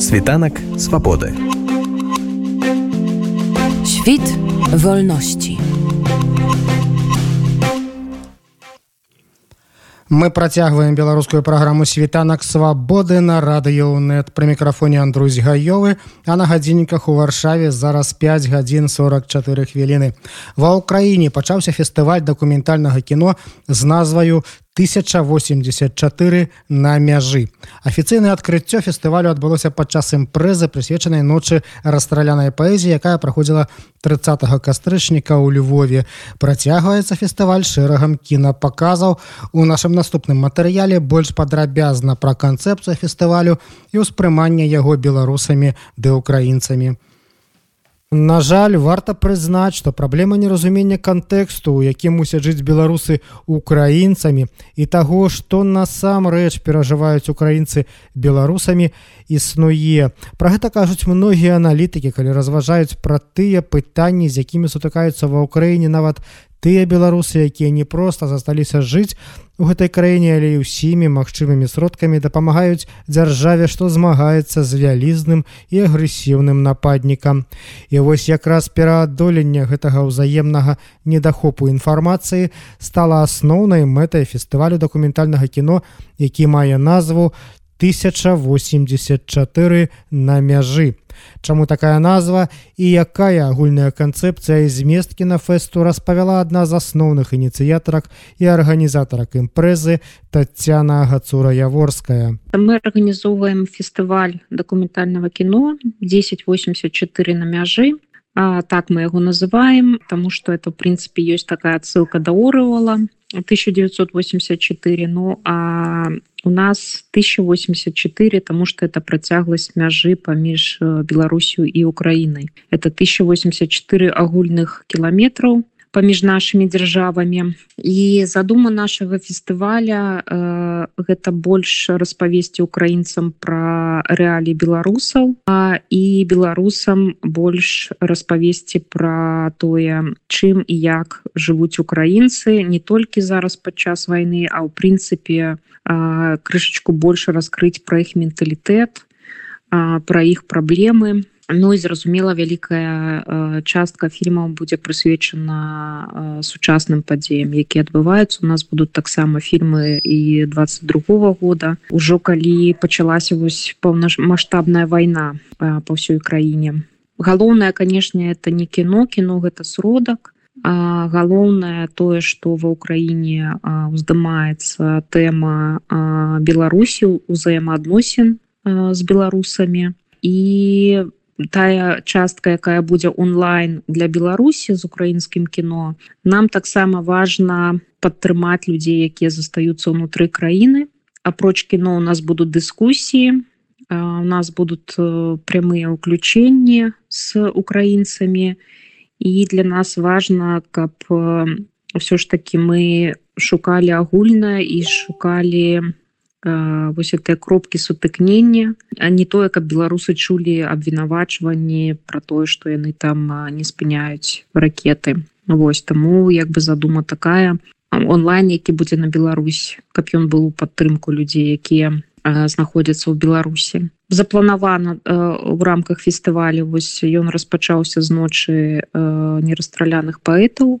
Світанак свабоды. Świt wolności. Мы працягваем беларускую праграму світанак свабоды на радыёнет пры мікрафоне Андрусь гаёвы а на гадзінніках у варшаве зараз 5 гадзін 44 хвіліны ва ўкраіне пачаўся фестываль дакументальнага кіно з назваю 1084 на мяжы. Афіцыйнае адкрыццё фестывалю адбылося падчас імпрэзы прысвечанай ночы расстралянай паэзіі, якая праходзіла 30 кастрычніка ў Львове. Працягваецца фестываль шэрагам кінапаказаў. У нашым наступным матэрыяле больш падрабязна пра канцэпцыю фестывалю і ўспрымання яго беларусамі ды украінцамі. На жаль, варта прызнаць, што праблема неразумення кантэксту, у якім мусяць жыць беларусы украінцамі і таго, што насамрэч перажываюць украінцы беларусамі існуе. Пра гэта кажуць многія аналітыкі, калі разважаюць пра тыя пытанні, з якімі сутыкаюцца ва ўкраіне нават тыя беларусы якія не проста засталіся жыць у гэтай краіне але і ўсімі магчымымі сродкамі дапамагаюць дзяржаве што змагаецца з вялізным і агрэсіўным нападнікам. І вось якраз пераадолення гэтага ўзаемнага недахопу інфармацыі стала асноўнай мэтай фестывалю дакументальнага кіно які мае назву 1084 на мяжы Чаму такая назва і якая агульная канцэпцыя змест кінафэсту распавяла адна з асноўных ініцыятарак і арганізатарак імпрэзы Тацяна Гацура Яворская. Мы арганізоўваем фестываль дакументальнага кіно 1084 на мяжы. А, так мы яго называем, таму што это в прынцыпе ёсць такая ссылка да Орывала 1984 ну а у нас 1084 тому что это працягласць мяжы паміж э, беларусю і украінай это 1084 агульных кіламетраў паміж нашими дзяржавамі. І задума нашага фестываля э, гэта больш распавесці украінцам про рэалій беларусаў а і беларусам больш распавесці про тое чым і як жывуць украінцы не толькі зараз падчас войны а ў прынцыпе крышачку больше раскрыць пра іх менталітэт пра іх праблемы Ну і зразумела вялікая э, частка фільмаў будзе прысвечана э, сучасным падзеям які адбываюцца у нас будуць таксама фільмы і 22 -го года. Ужо калі пачалася вось паўнамасштабная вайна э, па ўсёй краіне галоўнае канешне это не кіно кіно гэта сродак галоўнае тое што ва ўкраіне уздымаецца тэма беларусі узаемаадносін з беларусамі і тая частка якая будзе онлайн для беларусі з украінскім кіно нам таксама важна падтрымаць людзей якія застаюцца ўнутры краіны. Апроч кіно у нас будуць дыскусіі у нас будуць э, прямыя ўключэнні з украінцамі. І для нас важна каб ўсё ж таки мы шукалі агульна і шукалі вось гэтыя кропкі сутыкнення а не тое каб беларусы чулі абвінавачванні про тое что яны там не спыняюць ракеты. Вось таму як бы задума такая. Онлайн які будзе на Беларусь каб ён был у падтрымку людзей якія знаходзяцца ў беларусі. Запланавана в рамках фестывалю вось ён распачаўся з ночы нерастраляных паэтаў. у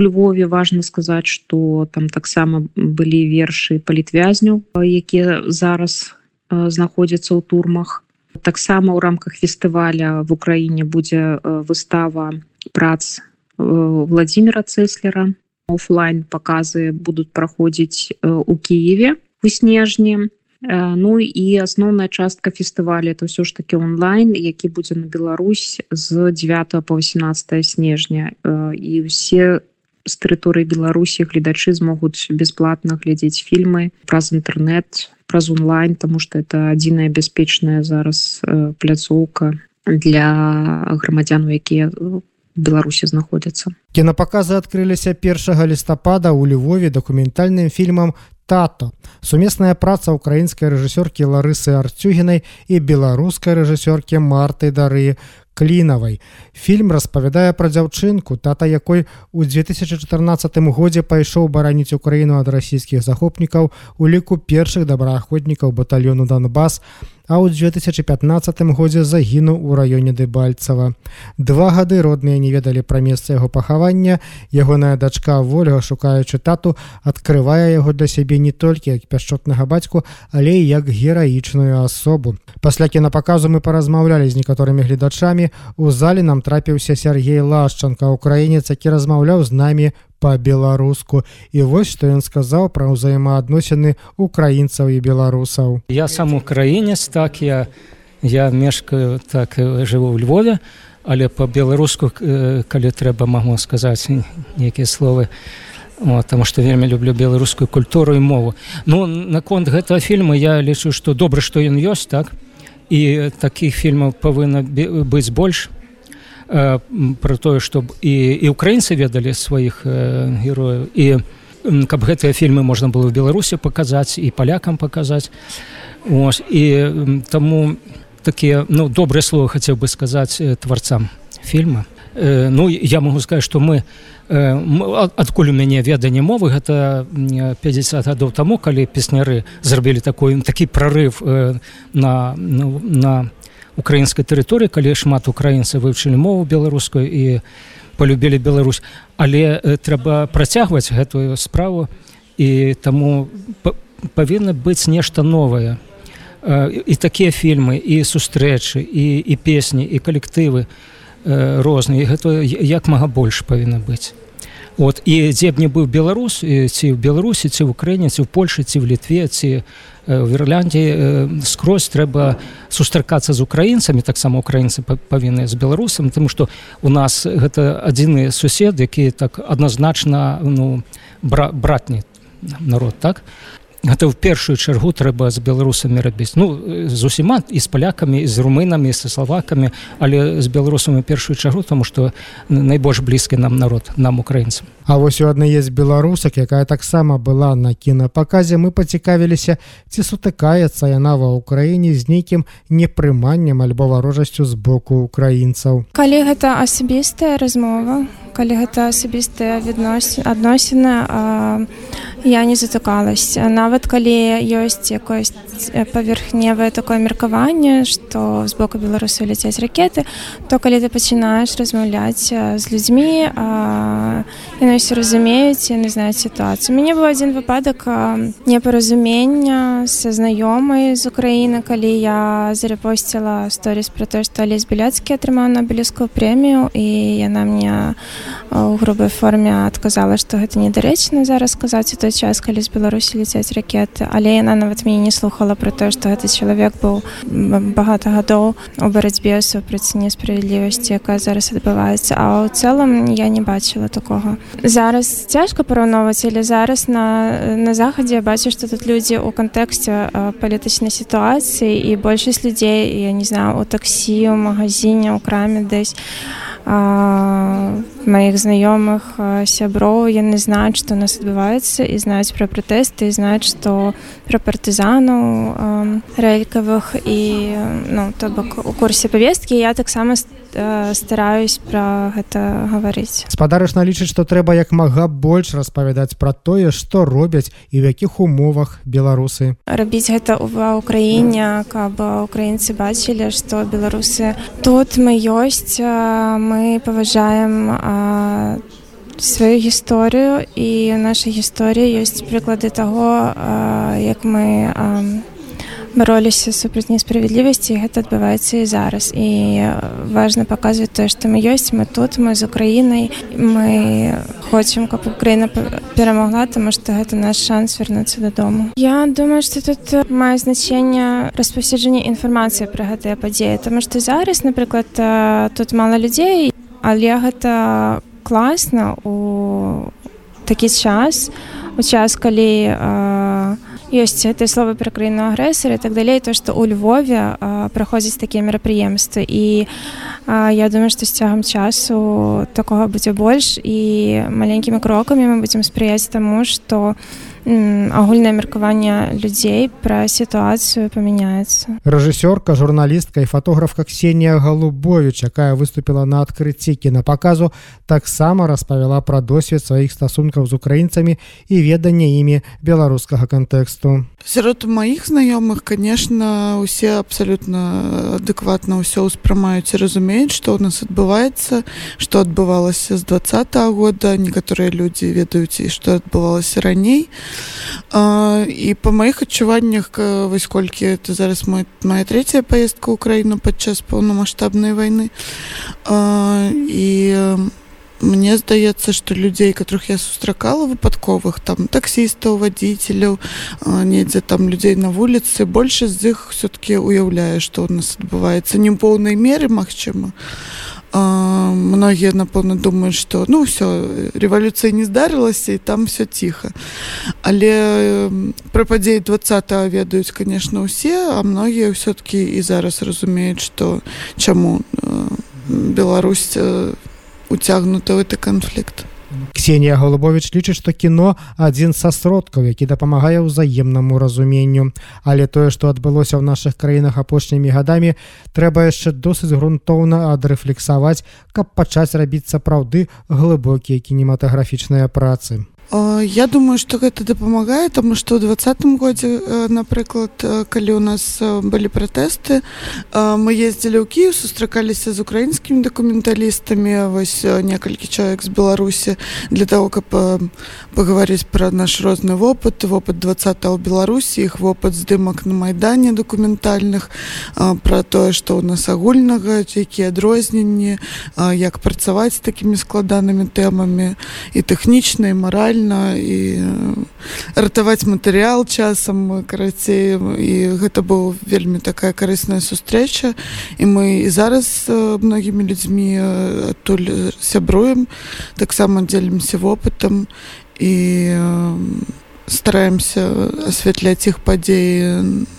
Львове важно сказаць что там таксама былі вершы палітвязняў якія зараз знаходзяцца ў турмах. Таксама ў рамках фестываля в Украіне будзе выстава прац владимира цеслера. Офлайн показы будуць праходзіць у Киеве у снежні Ну і асноўная частка фестываля это ўсё ж таки онлайн які будзе на Беларусь з 9 по 18 снежня. І все з тэрыторыі беларусі гледачы змогуць бясплатна глядзець фільмы праз інтэрнет праз онлайн тому что это адзіная бяспечная зараз пляцоўка для грамадзян якія беларусі знаходзяцца. Кінапаказы адкрыліся першага лістапада ў Львове дакументальным фільмам тато сумесная праца украінскай рэжысёркі ларысы арцюгінай і беларускай рэжысёркі марты дары клінавай. Фільм распавядае пра дзяўчынку тата якой у 2014 годзе пайшоў бараніць украіну ад расійскіх захопнікаў у ліку першых добраахвотнікаў батальёну донбас а ў 2015 годзе загінуў у раёне дэбальцава два гады родныя не ведалі пра месца яго пахавання. Ягоная дачка ольга шукаючы тату открывае яго для сябе не толькі як пяшчотнага бацьку але і як гераічную асобу. Пасля кінапаказу мы паразмаўлялі з некаторымі гледачамі. У зале нам трапіўся Сергей лашчанка украінец які размаўляў з намі по-беларуску і вось што ён сказаў пра ўзаемаадносіны украінцаў і беларусаў я сам украінец так я я мешкаю так жыву ў львове. Але по-беларуску калі трэба магу сказаць нейкія словы потому что вельмі люблю беларускую культуру і мову. Ну наконт гэтага фільма я лічу што добра што ён ёсць так. І такіх фільмаў павінна быць больш э, про тое чтобы і і украінцы ведалі сваіх э, герояў і каб гэтыя фільмы можна было в беларусі паказаць і палякам паказаць Ось, і таму такія ну добрыя слова хацеў бы сказаць тварцам фільма. Э, ну я могу сказать что мы э, адкуль у мяне веданне мовы гэта 50 гадоў таму калі песняры зрабілі такой такі прорыв э, на ну, на украінскай тэрыторыі калі шмат украінцаў вывучылі мову беларускую і полюбілі Беларусь. Але э, трэба працягваць гэтую справу і таму павінна быць нешта новае. Э, і такія фільмы і сустрэчы і, і песні і калектывы э, розныя. Гэта як мага больш павінна быць от і дзе б не быў беларус ці ў беларусі ці ў украіне ці ў польльшы ці в літве ці в ірландіі скрозь трэба сустракацца з украінцамі таксама украінцы павінны з беларусам тому что у нас гэта адзіны сусед які так адназначна ну бра братні народ так гэта ў першую чаргу трэба з беларусамі рабіць. Ну з усіма і з палякамі з румынамі са славакамі але з беларусамі першую чаргу тому што найбольш блізкі нам народ нам украінцам А вось у адны есть беларусак якая таксама была на кінапаказе. Мы пацікавіліся ці сутыкаецца яна ва ўкраіне з нейкім непрыманнем альбо варожасцю з боку украінцаў. Калі гэта асабістая размова калі гэта асабістая відносін адносіна я не затыкалась. Нават калі ёсць якось паверхневае такое меркаванне што з боку беларусу ляцяць ракеты то калі ты пачынаеш размаўляць з людзьмі яны ўсе разумеюць яны знаюць сітуацыю. Мяне быў адзін выпадак непаразумення са знаёмай з Украіны калі я зарепосціла сторіс пра то што алесь беляцкі атрымаў на белескую прэмію і яна мне у грубай форме адказала што гэта недарэчна зараз сказаць у той час калі з беларусі ляцяць ракеты. Але яна нават мяне не слухала про тое што гэты чалавек быў багата гадоў у барацьбе супраць несправядлівасці якая зараз адбываецца а ў цэлым я не бачыла такога зараз цяжка параўноўваць але зараз на на захадзе бачу што тут людзі ў кантэксце палітычнай сітуацыі і большасць людзей я не знаю у таксі у магазине у краме дзесь маіх знаёмых сяброў яны знаюць што нас адбываецца і знаюць пра пратэсты знаюць што пра партызанаў рэлькавых і ну то бок у курсе павесткі я таксама стараюсь пра гэта гаварыць. Спадарышна лічыць што трэба як мага больш распавядаць пра тое што робяць і в якіх умовах беларусы. Рабіць гэта ва ўкраіне каб украінцы бачылі што беларусы тут мы ёсць мы паважаем сваю гісторыю і ў нашай гісторыі ёсць прыклады таго як мы бароліся супраць несправядлівасці гэта адбываецца і зараз. І важна паказваць тое што мы ёсць мы тут мы з украінай. Мы хочам каб украіна перамагла таму што гэта наш шанс вярнуцца дадому. Я думаю што тут мае значэнне распаўсюджанне інфармацыі пра гэтыя падзеі. Таму што зараз напрыклад тут мала людзей але гэта класна у такі час у час калі у ёсць гэтыя словы пра краіну агрэсары так далей то што ў Львове праходзяць такія мерапрыемствы і а, я думаю што з цягам часу такога будзе больш і маленькімі крокамі мы будзем спрыяць таму што агульнае меркаванне людзей пра сітуацыю памяняецца. Рэжысёрка журналістка і фатографка ксенія галубович якая выступила на адкрыцці кінапаказу таксама распавяла пра досвед сваіх стасункаў з украінцамі і веданне імі беларускага кантэксту. Сярод маіх знаёмых конечно усе абсалютна адэкватна ўсё ўспрымаюць і разумеюць што ў нас адбываецца што адбывалася з двадца -го года. Некаторыя людзі ведаюць і што адбывалася раней і па маіх адчуваннях вось колькі это зараз мой моя третья поездка ўкраіну падчас паўнамасштабнай войны і мне здаецца что людзей которых я сустракала выпадковых там таксістаў вадзіцеляў недзе там людзей на вуліцы большасць з іх все-таки уяўляе что у нас адбываецца не поўнай меры Мачыма многія напэўна думаюць что ну все рэвалюцыя не здарылася і там все ціха але пра падзеі два ведаюць конечно усе а многія все-таки і зараз разумеюць что чаму Беларусь уцягнута ў гэты канфлікт ксенія голубович лічыць што кіно адзін са сродкаў які дапамагае ўзаемнаму разуменню. Але тое што адбылося ў нашых краінах апошнімі гадамі трэба яшчэ досыць грунтоўна адрэфлексаваць каб пачаць рабіць сапраўды глыбокія кінематаграфічныя працы Я думаю, што гэта дапамагае, таму што ў двадцатым годзе, напрыклад, калі ў нас былі пратэсты, мы ездзілі ў Кіев, сустракаліся з украінскімі дакументалістамі, вось некалькі чалавек з Беларусі для таго, каб пагаварыць пра наш розны вопыт, вопыт два ў Беларусі, іх вопыт здымак на майдане дакументальных, пра тое, што ў нас агульнага, якія адрозненні, як працаваць з такімі складанымі тэмамі і тэхнічна і маральна рэальна і ратаваць матэрыял часам карацей і гэта быў вельмі такая карысная сустрэча. І мы і зараз многімі людзьмі адтуль сябруем таксама дзелімся вопытам і стараемся асвятляць іх падзеі на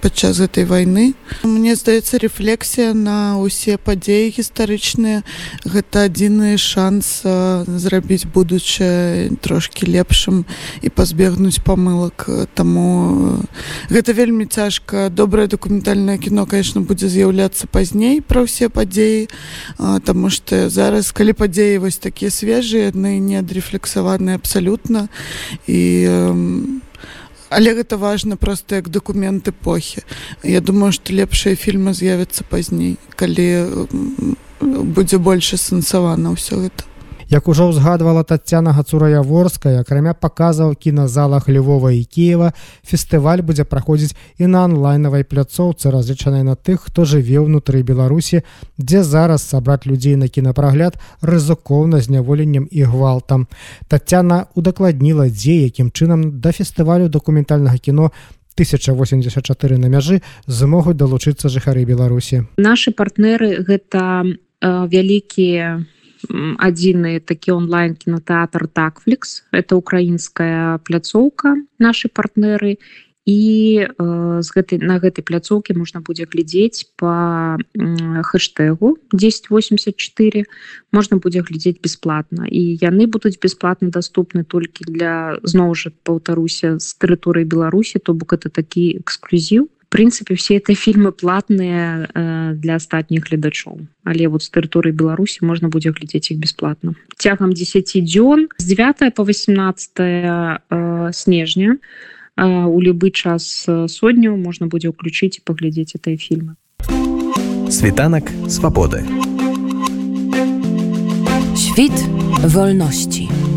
падчас гэтай войны. Мне здаецца рэфлексія на ўсе падзеі гістарычныя гэта адзіны шанс зрабіць будучае трошки лепшым і пазбегнуць памылак таму гэта вельмі цяжка добрае дакументальнае кіно конечно будзе з'яўляцца пазней пра ўсе падзеі Таму что зараз калі падзеі вось такія свежыя яны не адрэфлексаваныя абсалютна і але гэта важна просто як документ эпохі Я думаю что лепшыя фільмы з'явяцца пазней калі будзе больш асэнсавана ўсё гэта Як ужо ўзгадвала татяна гацураяворская акрамя паказаў кіназалах львова і Киева фестываль будзе праходзіць і на онлайнавай пляцоўцы разлічанай на тых хто жыве ўнутры беларусі дзе зараз сабраць людзей на кінапрагляд рызыкоўна зняволеннем і гвалтам. Татяна удакладніла дзе якім чынам да фестывалю дакументальнага кіно 1084 на мяжы змогуць далучыцца жыхары беларусі. Наши партнеры гэта э, вялікія адзіны такі онлайн кінотэатр такфлікс это украінская пляцоўка наши партнеры. І э, з гэтай на гэтай пляцоўкі можна будзе глядзець по хэштегу 1084 можна будзе глядзець бесплатна і яны будуць бесплатна доступны толькі для зноў жа паўтаруся з тэрыторыі беларусі то бок это такі эксклюзіў прынцыпе все это фільмы платныя э, для астатніх гледачоў але вот з тэрыторыі беларусі можна будзе глядзець іх бесплатно. Цягам 10 дзён з 9 по 18 э, снежня э, у любы час сотню можна будзе ўключыць і паглядзець этой фільмы світанак свабоды світ вольнасці у